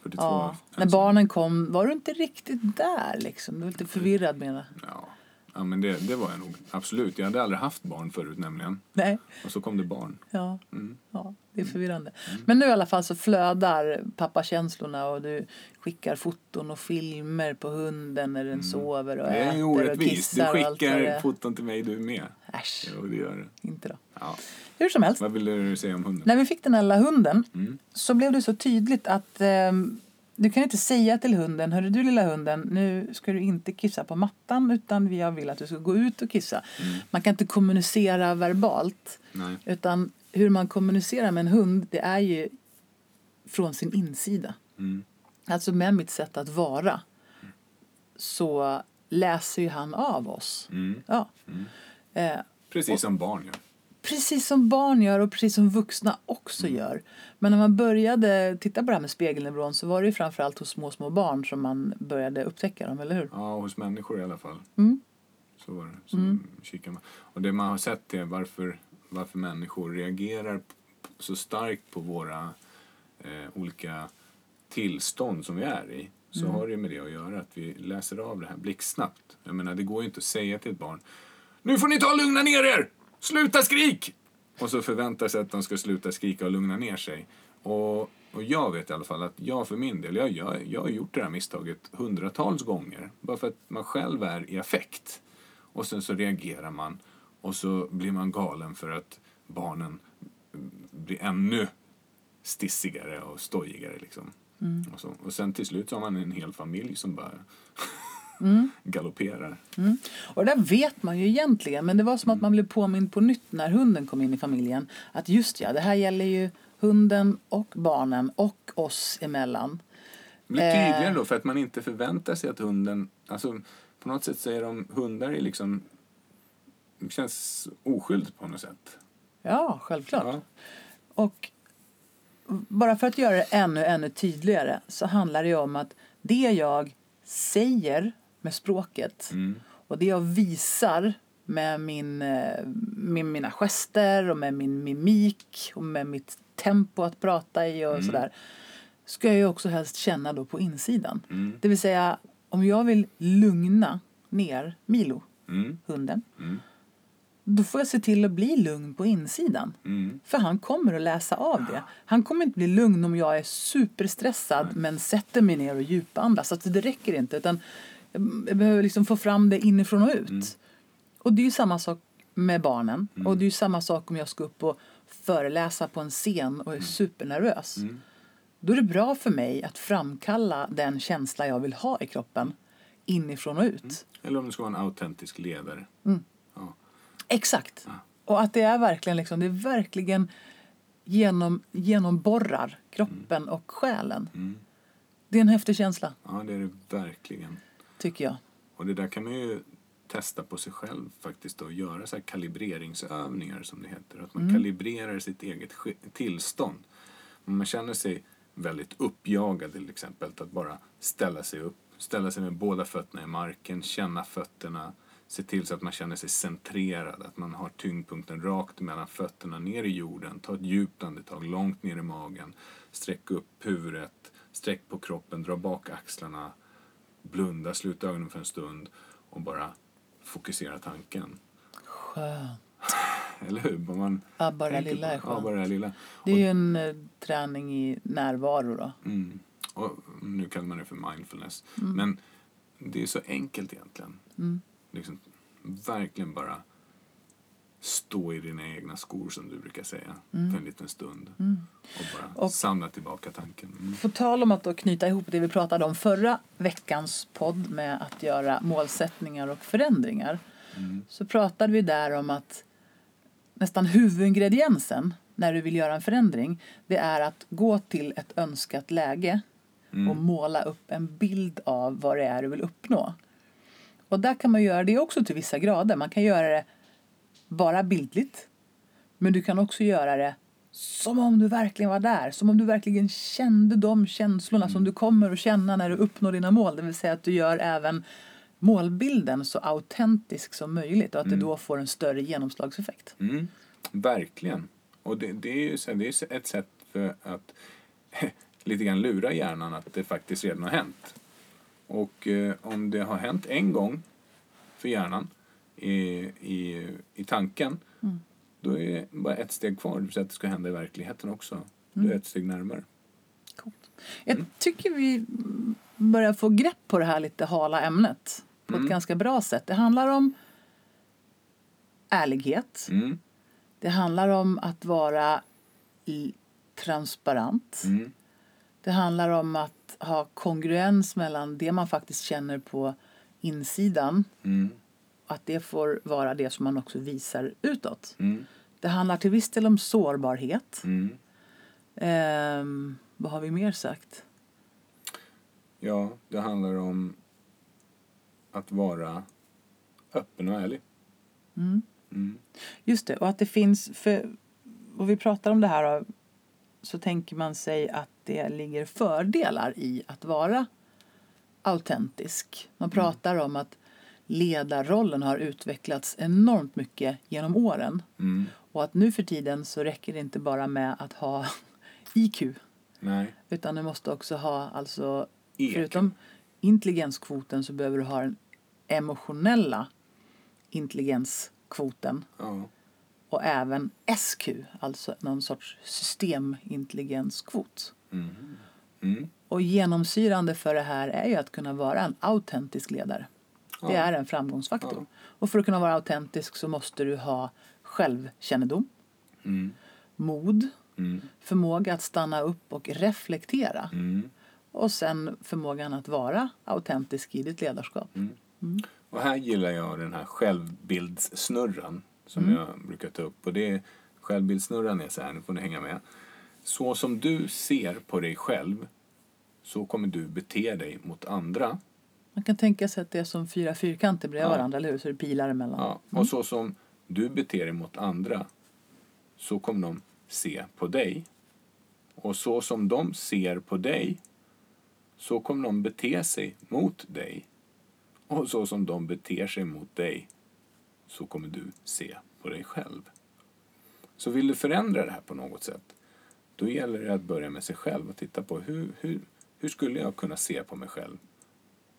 42. Ja. När barnen kom var du inte riktigt där liksom. Du var lite förvirrad med det. Ja, ja men det, det var jag nog. Absolut. Jag hade aldrig haft barn förut nämligen. Nej, Och så kom det barn. ja. Mm. Ja, det är förvirrande. Men nu i alla fall så flödar pappakänslorna och du skickar foton och filmer på hunden när den sover och Mm. Det är äter och orättvist. Du kissar och allt vad det skickar är. foton till mig du med. Äsch, Jo, det gör du. inte då. Ja. Hur som helst, Vad ville du säga om hunden? när vi fick den här lilla hunden Mm. så blev det så tydligt att ehm, du kan inte säga till hunden, hörru du lilla hunden, nu ska du inte kissa på mattan utan jag vill att du ska gå ut och kissa. Mm. Man kan inte kommunicera verbalt. Nej. Utan hur man kommunicerar med en hund det är ju från sin insida. Mm. Alltså med mitt sätt att vara så läser ju han av oss. Mm. Ja. Eh, Precis som barn gör. precis som barn gör och precis som vuxna också gör. Men när man började titta på det här med spegelneuron så var det ju framförallt hos små, små barn som man började upptäcka dem, eller hur? Ja, hos människor i alla fall. Mm. Så var det. Kikar man. Och det man har sett är varför, varför människor reagerar så starkt på våra eh, olika tillstånd som vi är i. Så har det med det att göra att vi läser av det här blixtsnabbt. Jag menar, det går ju inte att säga till ett barn Nu får ni ta och lugna ner er! Sluta skrik! Och så förväntar sig att de ska sluta skrika och lugna ner sig. Och, och jag vet i alla fall att jag för min del, jag, jag, jag har gjort det här misstaget hundratals gånger. Bara för att man själv är i affekt. Och sen så reagerar man. Och så blir man galen för att barnen blir ännu stissigare och stojigare. Liksom. Mm. Och, så. och sen till slut så har man en hel familj som bara Mm. galopperar. Och det där vet man ju egentligen, men det var som att man blev påmind på nytt när hunden kom in i familjen. Att just ja, det här gäller ju hunden och barnen och oss emellan. Det blir tydligare Eh. då för att man inte förväntar sig att hunden, alltså på något sätt säger de hundar är liksom, känns oskyldigt på något sätt. Ja, självklart. Ja. Och bara för att göra det ännu, ännu tydligare så handlar det om att det jag säger med språket Mm. och det jag visar med, min, eh, med mina gester och med min mimik och med mitt tempo att prata i och sådär ska jag ju också helst känna då på insidan. Mm. Det vill säga om jag vill lugna ner Milo, Mm. hunden, Mm. Då får jag se till att bli lugn på insidan. Mm. För han kommer att läsa av det. Han kommer inte bli lugn om jag är superstressad men sätter mig ner och djupandas. Alltså det räcker inte. Utan jag behöver liksom få fram det inifrån och ut. Och det är samma sak med barnen. Och det är samma sak om jag ska upp och föreläsa på en scen och är supernervös. Då är det bra för mig att framkalla den känsla jag vill ha i kroppen inifrån och ut. Eller om du ska vara en autentisk ledare. Ja. Exakt. Och att det är verkligen liksom, det är verkligen genom, genomborrar kroppen och själen. Mm. Det är en häftig känsla, ja, det är det verkligen. tycker jag. Och det där kan man ju testa på sig själv faktiskt och göra så kalibreringsövningar som det heter. Att man kalibrerar sitt eget tillstånd. Om man känner sig väldigt uppjagad till exempel, att bara ställa sig upp, ställa sig med båda fötterna i marken, känna fötterna, se till så att man känner sig centrerad, att man har tyngdpunkten rakt mellan fötterna ner i jorden, ta ett djupt andetag långt ner i magen, sträck upp huvudet, sträck på kroppen, dra bak axlarna, blunda, sluta ögonen för en stund och bara fokusera tanken. Skönt. Eller hur? Man Ja, bara det lilla är skönt. bara det lilla. Det är ju en eh, träning i närvaro då. Mm. Och nu kallar man det för mindfulness. Mm. Men det är så enkelt egentligen. Liksom, verkligen bara stå i dina egna skor som du brukar säga för en liten stund. Och bara Mm. Och- samla tillbaka tanken. Mm. På tal om att då knyta ihop det vi pratade om förra veckans podd med att göra målsättningar och förändringar. Så pratade vi där om att nästan huvudingrediensen när du vill göra en förändring det är att gå till ett önskat läge och måla upp en bild av vad det är du vill uppnå. Och där kan man göra det också till vissa grader. Man kan göra det bara bildligt. Men du kan också göra det som om du verkligen var där. Som om du verkligen kände de känslorna som du kommer att känna när du uppnår dina mål. Det vill säga att du gör även målbilden så autentisk som möjligt och att det då får en större genomslagseffekt. Mm. Verkligen. Och det, det är ju så, det är ett sätt för att lite grann lura hjärnan att det faktiskt redan har hänt. Och eh, om det har hänt en gång för hjärnan i, i, i tanken då är det bara ett steg kvar. Säga att det ska hända i verkligheten också. Du är ett steg närmare. Coolt. Jag tycker vi börjar få grepp på det här lite hala ämnet på ett ganska bra sätt. Det handlar om ärlighet. Mm. Det handlar om att vara transparent. Mm. Det handlar om att ha kongruens mellan det man faktiskt känner på insidan Mm. och att det får vara det som man också visar utåt. Mm. Det handlar till viss del om sårbarhet. Mm. Ehm, vad har vi mer sagt? Ja, det handlar om att vara öppen och ärlig. Mm. Mm. Just det, och att det finns, för, och vi pratar om det här så tänker man sig att det ligger fördelar i att vara autentisk. Man pratar om att ledarrollen har utvecklats enormt mycket genom åren. Mm. Och att nu för tiden så räcker det inte bara med att ha IQ. Nej. Utan du måste också ha, alltså, EQ. förutom intelligenskvoten så behöver du ha den emotionella intelligenskvoten. Ja. Och även SQ, alltså någon sorts systemintelligenskvot. Mm. Mm. Och genomsyrande för det här är ju att kunna vara en autentisk ledare. Det är en framgångsfaktor. Ja. Och för att kunna vara autentisk så måste du ha självkännedom, Mm. mod, Mm. förmåga att stanna upp och reflektera Mm. och sen förmågan att vara autentisk i ditt ledarskap. Och här gillar jag den här självbildssnurran som Mm. jag brukar ta upp. Och det är, självbildssnurran är så här, nu får ni hänga med. Så som du ser på dig själv så kommer du bete dig mot andra. Man kan tänka sig att det är som fyra fyrkanter bredvid Ja. varandra, eller hur? Så är det pilar emellan. Ja. Och så som du beter dig mot andra så kommer de se på dig. Och så som de ser på dig så kommer de bete sig mot dig. Och så som de beter sig mot dig så kommer du se på dig själv. Så vill du förändra det här på något sätt då gäller det att börja med sig själv och titta på hur, hur, hur skulle jag kunna se på mig själv?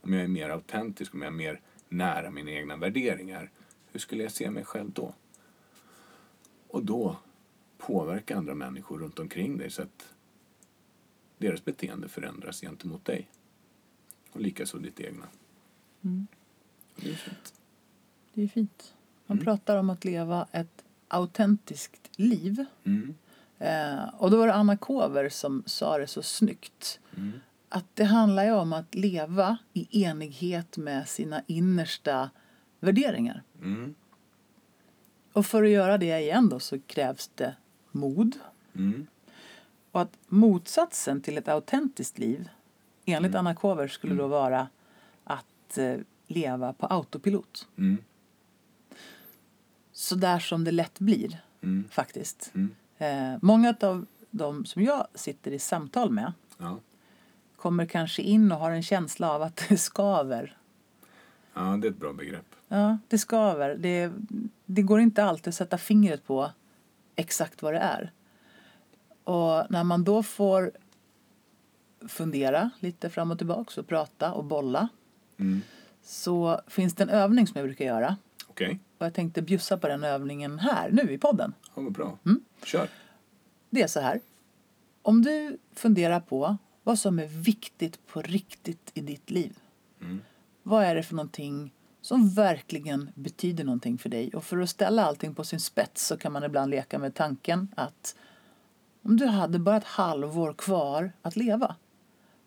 Om jag är mer autentisk, om jag är mer nära mina egna värderingar. Hur skulle jag se mig själv då? Och då påverka andra människor runt omkring dig så att deras beteende förändras gentemot dig. Och likaså ditt egna. Och Det är fint. Det är fint. Man pratar om att leva ett autentiskt liv. Mm. Eh, och då var det Anna Kover som sa det så snyggt. Mm. Att det handlar ju om att leva i enighet med sina innersta värderingar. Mm. Och för att göra det igen då så krävs det mod. Mm. Och att motsatsen till ett autentiskt liv enligt Anna Kover skulle då vara att eh, leva på autopilot. Mm. Så där som det lätt blir Mm. faktiskt. Mm. Eh, många av de som jag sitter i samtal med Ja. kommer kanske in och har en känsla av att det skaver. ja, det är ett bra begrepp. Ja, det skaver. Det, det går inte alltid att sätta fingret på exakt vad det är. Och när man då får fundera lite fram och tillbaka och prata och bolla Mm. så finns det en övning som jag brukar göra. Okej, Och jag tänkte bjussa på den övningen här, nu i podden. ja, vad bra. Mm. Kör. Det är så här. Om du funderar på vad som är viktigt på riktigt i ditt liv. Mm. Vad är det för någonting som verkligen betyder någonting för dig? Och för att ställa allting på sin spets så kan man ibland leka med tanken att om du hade bara ett halvår kvar att leva,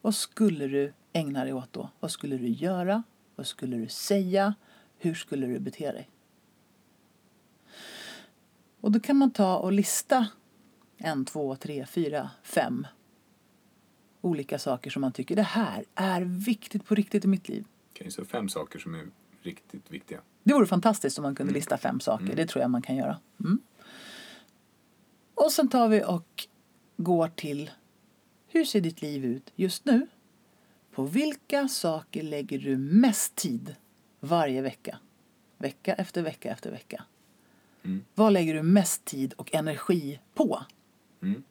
vad skulle du ägna dig åt då? Vad skulle du göra? Vad skulle du säga? Hur skulle du bete dig? Och då kan man ta och lista en, två, tre, fyra, fem olika saker som man tycker det här är viktigt på riktigt i mitt liv. Okej, så fem saker som är riktigt viktiga. Det vore fantastiskt om man kunde lista fem saker. Det tror jag man kan göra. Mm. Och sen tar vi och går till hur ser ditt liv ut just nu? På vilka saker lägger du mest tid varje vecka? Vecka efter vecka efter vecka. Mm. Vad lägger du mest tid och energi på? Mm.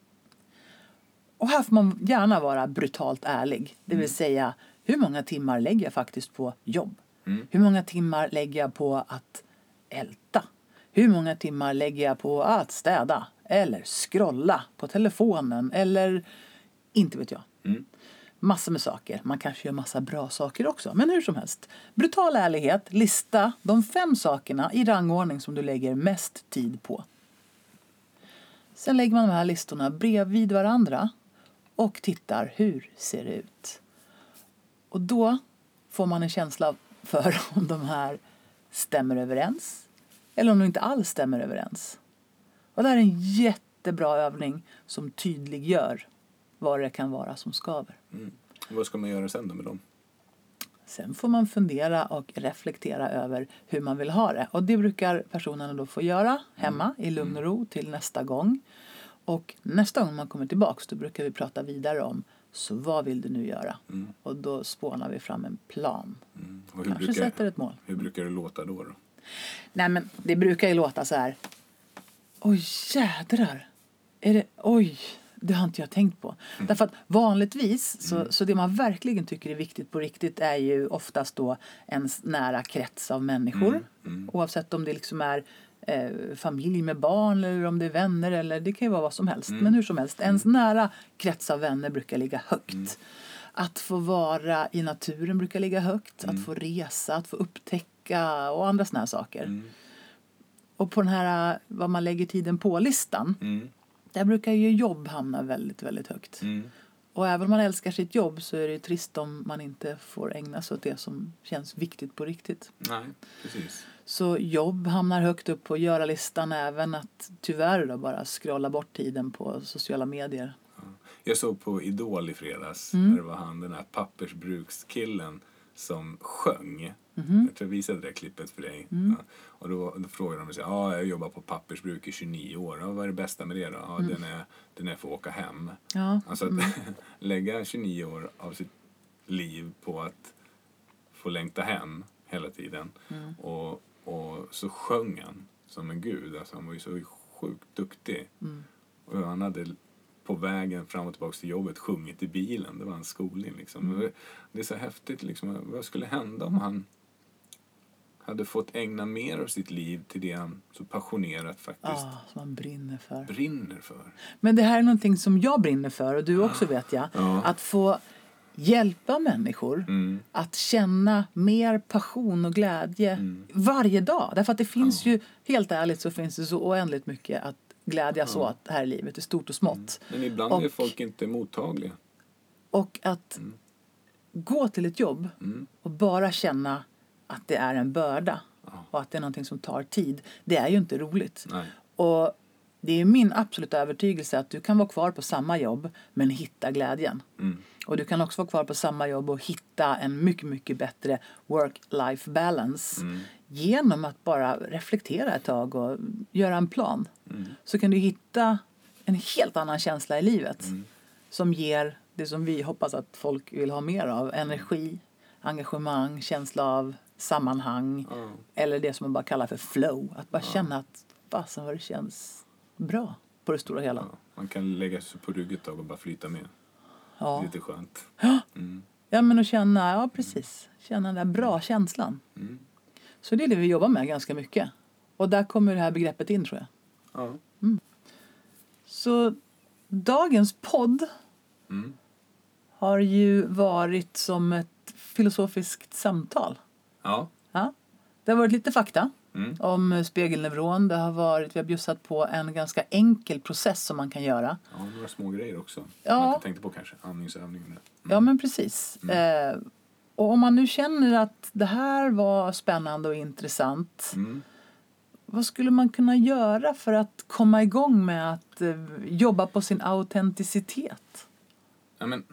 Och här får man gärna vara brutalt ärlig. Det vill säga, hur många timmar lägger jag faktiskt på jobb? Mm. Hur många timmar lägger jag på att älta? Hur många timmar lägger jag på att städa? Eller scrolla på telefonen? Eller inte vet jag. Massor med saker. Man kanske gör massa bra saker också. Men hur som helst. Brutal ärlighet. Lista de fem sakerna i rangordning som du lägger mest tid på. Sen lägger man de här listorna bredvid varandra och tittar hur ser det ut. Och då får man en känsla för om de här stämmer överens eller om de inte alls stämmer överens. Och det här är en jättebra övning som tydliggör vad det kan vara som skaver. Mm. Vad ska man göra sen då med dem? Sen får man fundera och reflektera över hur man vill ha det. Och det brukar personerna då få göra hemma i lugn och ro till nästa gång. Och nästa gång man kommer tillbaks då brukar vi prata vidare om så vad vill du nu göra? Mm. Och då spånar vi fram en plan. Mm. Och hur, Kanske brukar, sätter ett mål. hur brukar det låta då? då? Nej men det brukar ju låta så här. Oj jädrar. Är det, oj, det har inte jag tänkt på. Därför att vanligtvis så, så det man verkligen tycker är viktigt på riktigt är ju oftast då ens nära krets av människor. Oavsett om det liksom är eh, familj med barn eller om det är vänner eller det kan ju vara vad som helst. Men hur som helst, ens nära krets av vänner brukar ligga högt. Att få vara i naturen brukar ligga högt. Mm. Att få resa, att få upptäcka och andra här saker. Mm. Och på den här vad man lägger tiden på-listan, Mm. Där brukar ju jobb hamna väldigt, väldigt högt. Mm. Och även om man älskar sitt jobb så är det trist om man inte får ägna sig åt det som känns viktigt på riktigt. Nej, precis. Så jobb hamnar högt upp på göra-listan även att tyvärr då bara scrolla bort tiden på sociala medier. Jag såg på Idol i fredags. Mm. Där det var han den här pappersbrukskillen som sjöng. Mhm. Jag tror jag visade det klippet för dig. Mm. Ja. Och då, då frågade de här, ja, jag jobbar på pappersbruk i 29 år. Ja, vad är det bästa med det då? Ja, Mm. den, är, den är för att åka hem. Ja, Alltså att lägga 29 år av sitt liv på att få längta hem hela tiden. Mm. Och, och så sjöng han som en gud. Alltså han var ju så sjukt duktig. Mm. Och han hade på vägen fram och tillbaka till jobbet sjungit i bilen. Det var hans skolning liksom. Mm. Det är så häftigt liksom. Vad skulle hända om han hade fått ägna mer av sitt liv till det han så passionerat faktiskt ah, som man brinner för. brinner för? Men det här är någonting som jag brinner för och du också vet jag. Ja. Att få hjälpa människor Mm. att känna mer passion och glädje Mm. varje dag. Därför att det finns ju, helt ärligt så finns det så oändligt mycket att glädjas åt här i livet, i stort och smått. Men ibland är Och- folk inte mottagliga. Och att gå till ett jobb Mm. och bara känna att det är en börda och att det är någonting som tar tid, det är ju inte roligt. Nej. Och det är min absoluta övertygelse att du kan vara kvar på samma jobb men hitta glädjen. Mm. Och du kan också vara kvar på samma jobb och hitta en mycket, mycket bättre work-life balance Mm. Genom att bara reflektera ett tag och göra en plan. Mm. Så kan du hitta en helt annan känsla i livet Mm. som ger det som vi hoppas att folk vill ha mer av. Energi, engagemang, känsla av sammanhang Ja. eller det som man bara kallar för flow. Att bara känna att fasen vad det känns bra på det stora hela. Man kan lägga sig på rygg ett tag och bara flyta med. Ja, Lite skönt. Mm. ja men att känna, ja precis, känna den där bra känslan. Mm. Så det är det vi jobbar med ganska mycket. Och där kommer det här begreppet in tror jag. Ja. Så dagens podd Mm. har ju varit som ett filosofiskt samtal. Ja. Ja. Det har varit lite fakta Mm. om spegelneuron. Det har varit, vi har bjussat på en ganska enkel process som man kan göra. ja, några små grejer också. Ja. Man inte tänkte på kanske. Andningsövningar. Mm. Ja, men precis. Eh, och om man nu känner att det här var spännande och intressant, Mm. vad skulle man kunna göra för att komma igång med att eh, jobba på sin autenticitet? Ja, men,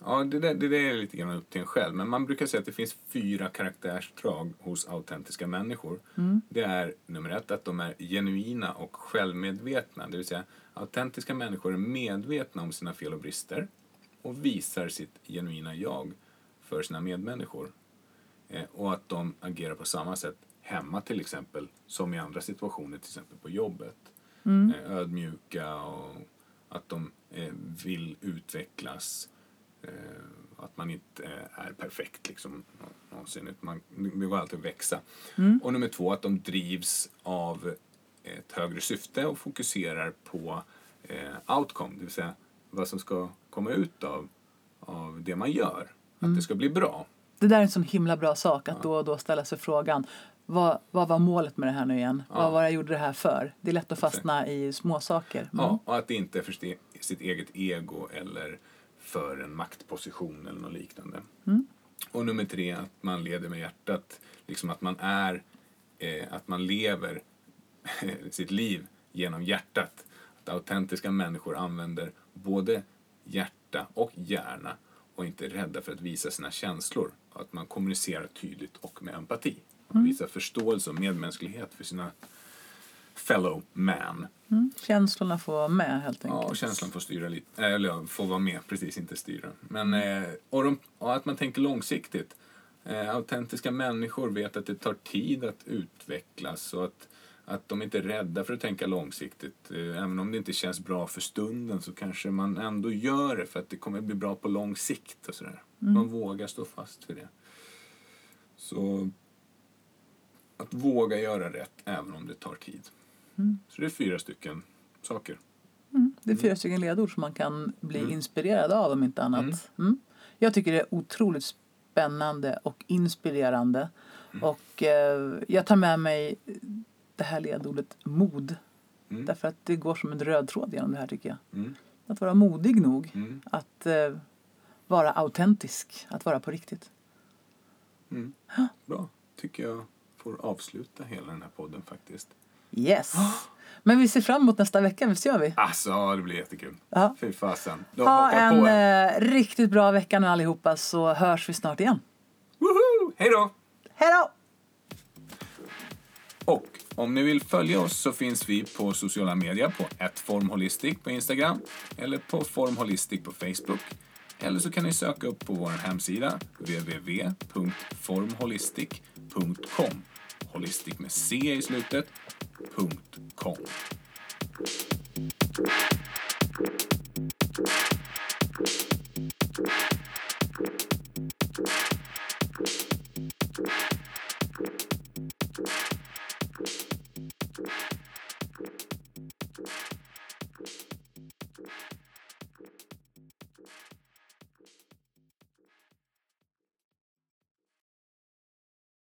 ja, det, där, det där är lite grann upp till en själv. Men man brukar säga att det finns fyra karaktärsdrag hos autentiska människor. Det är nummer ett att de är genuina och självmedvetna. Det vill säga autentiska människor är medvetna om sina fel och brister och visar sitt genuina jag för sina medmänniskor. Eh, och att de agerar på samma sätt hemma till exempel som i andra situationer, till exempel på jobbet. Eh, ödmjuka och att de eh, vill utvecklas. Att man inte är perfekt liksom nå- någonsin. utan Man, går alltid växa. Och nummer två, att de drivs av ett högre syfte och fokuserar på outcome, det vill säga vad som ska komma ut av, av det man gör. Att det ska bli bra. Det där är en sån himla bra sak att då och då ställa sig frågan vad, vad var målet med det här nu igen? Vad var jag gjorde det här för? Det är lätt att fastna i små saker. Mm. Ja, och att det inte är för sitt eget ego eller för en maktposition eller något liknande. Och nummer tre, att man leder med hjärtat. Liksom att man är, eh, att man lever sitt liv genom hjärtat. Att autentiska människor använder både hjärta och hjärna och inte är rädda för att visa sina känslor. Att man kommunicerar tydligt och med empati. Man visar förståelse och medmänsklighet för sina fellow man. Mm. Känslorna får vara med helt enkelt. Ja, och känslan får styra lite. Eller får vara med, precis, inte styra. Men, eh, och, de, och att man tänker långsiktigt. Eh, autentiska människor vet att det tar tid att utvecklas och att, att de inte är rädda för att tänka långsiktigt. Eh, även om det inte känns bra för stunden så kanske man ändå gör det för att det kommer bli bra på lång sikt. Och sådär. Man vågar stå fast vid det. Så att våga göra rätt även om det tar tid. Så det är fyra stycken saker. Mm. Det är fyra stycken ledord som man kan bli inspirerad av om inte annat. Mm. Jag tycker det är otroligt spännande och inspirerande. Och eh, jag tar med mig det här ledordet mod. Mm. Därför att det går som en röd tråd genom det här tycker jag. Mm. Att vara modig nog. Mm. Att eh, vara autentisk. Att vara på riktigt. Mm. Bra. Tycker jag får avsluta hela den här podden faktiskt. Yes! Men vi ser fram emot nästa vecka, visst gör vi? Alltså, det blir jättekul. Ja. Fy fasen. Då Ha en på en. eh, riktigt bra vecka nu allihopa så hörs vi snart igen. Woho! Hej då! Hej då! Och om ni vill följa oss så finns vi på sociala medier på formholistic på Instagram eller på formholistic på Facebook. Eller så kan ni söka upp på vår hemsida www.formholistic.com Holistic med C i slutet, .com. you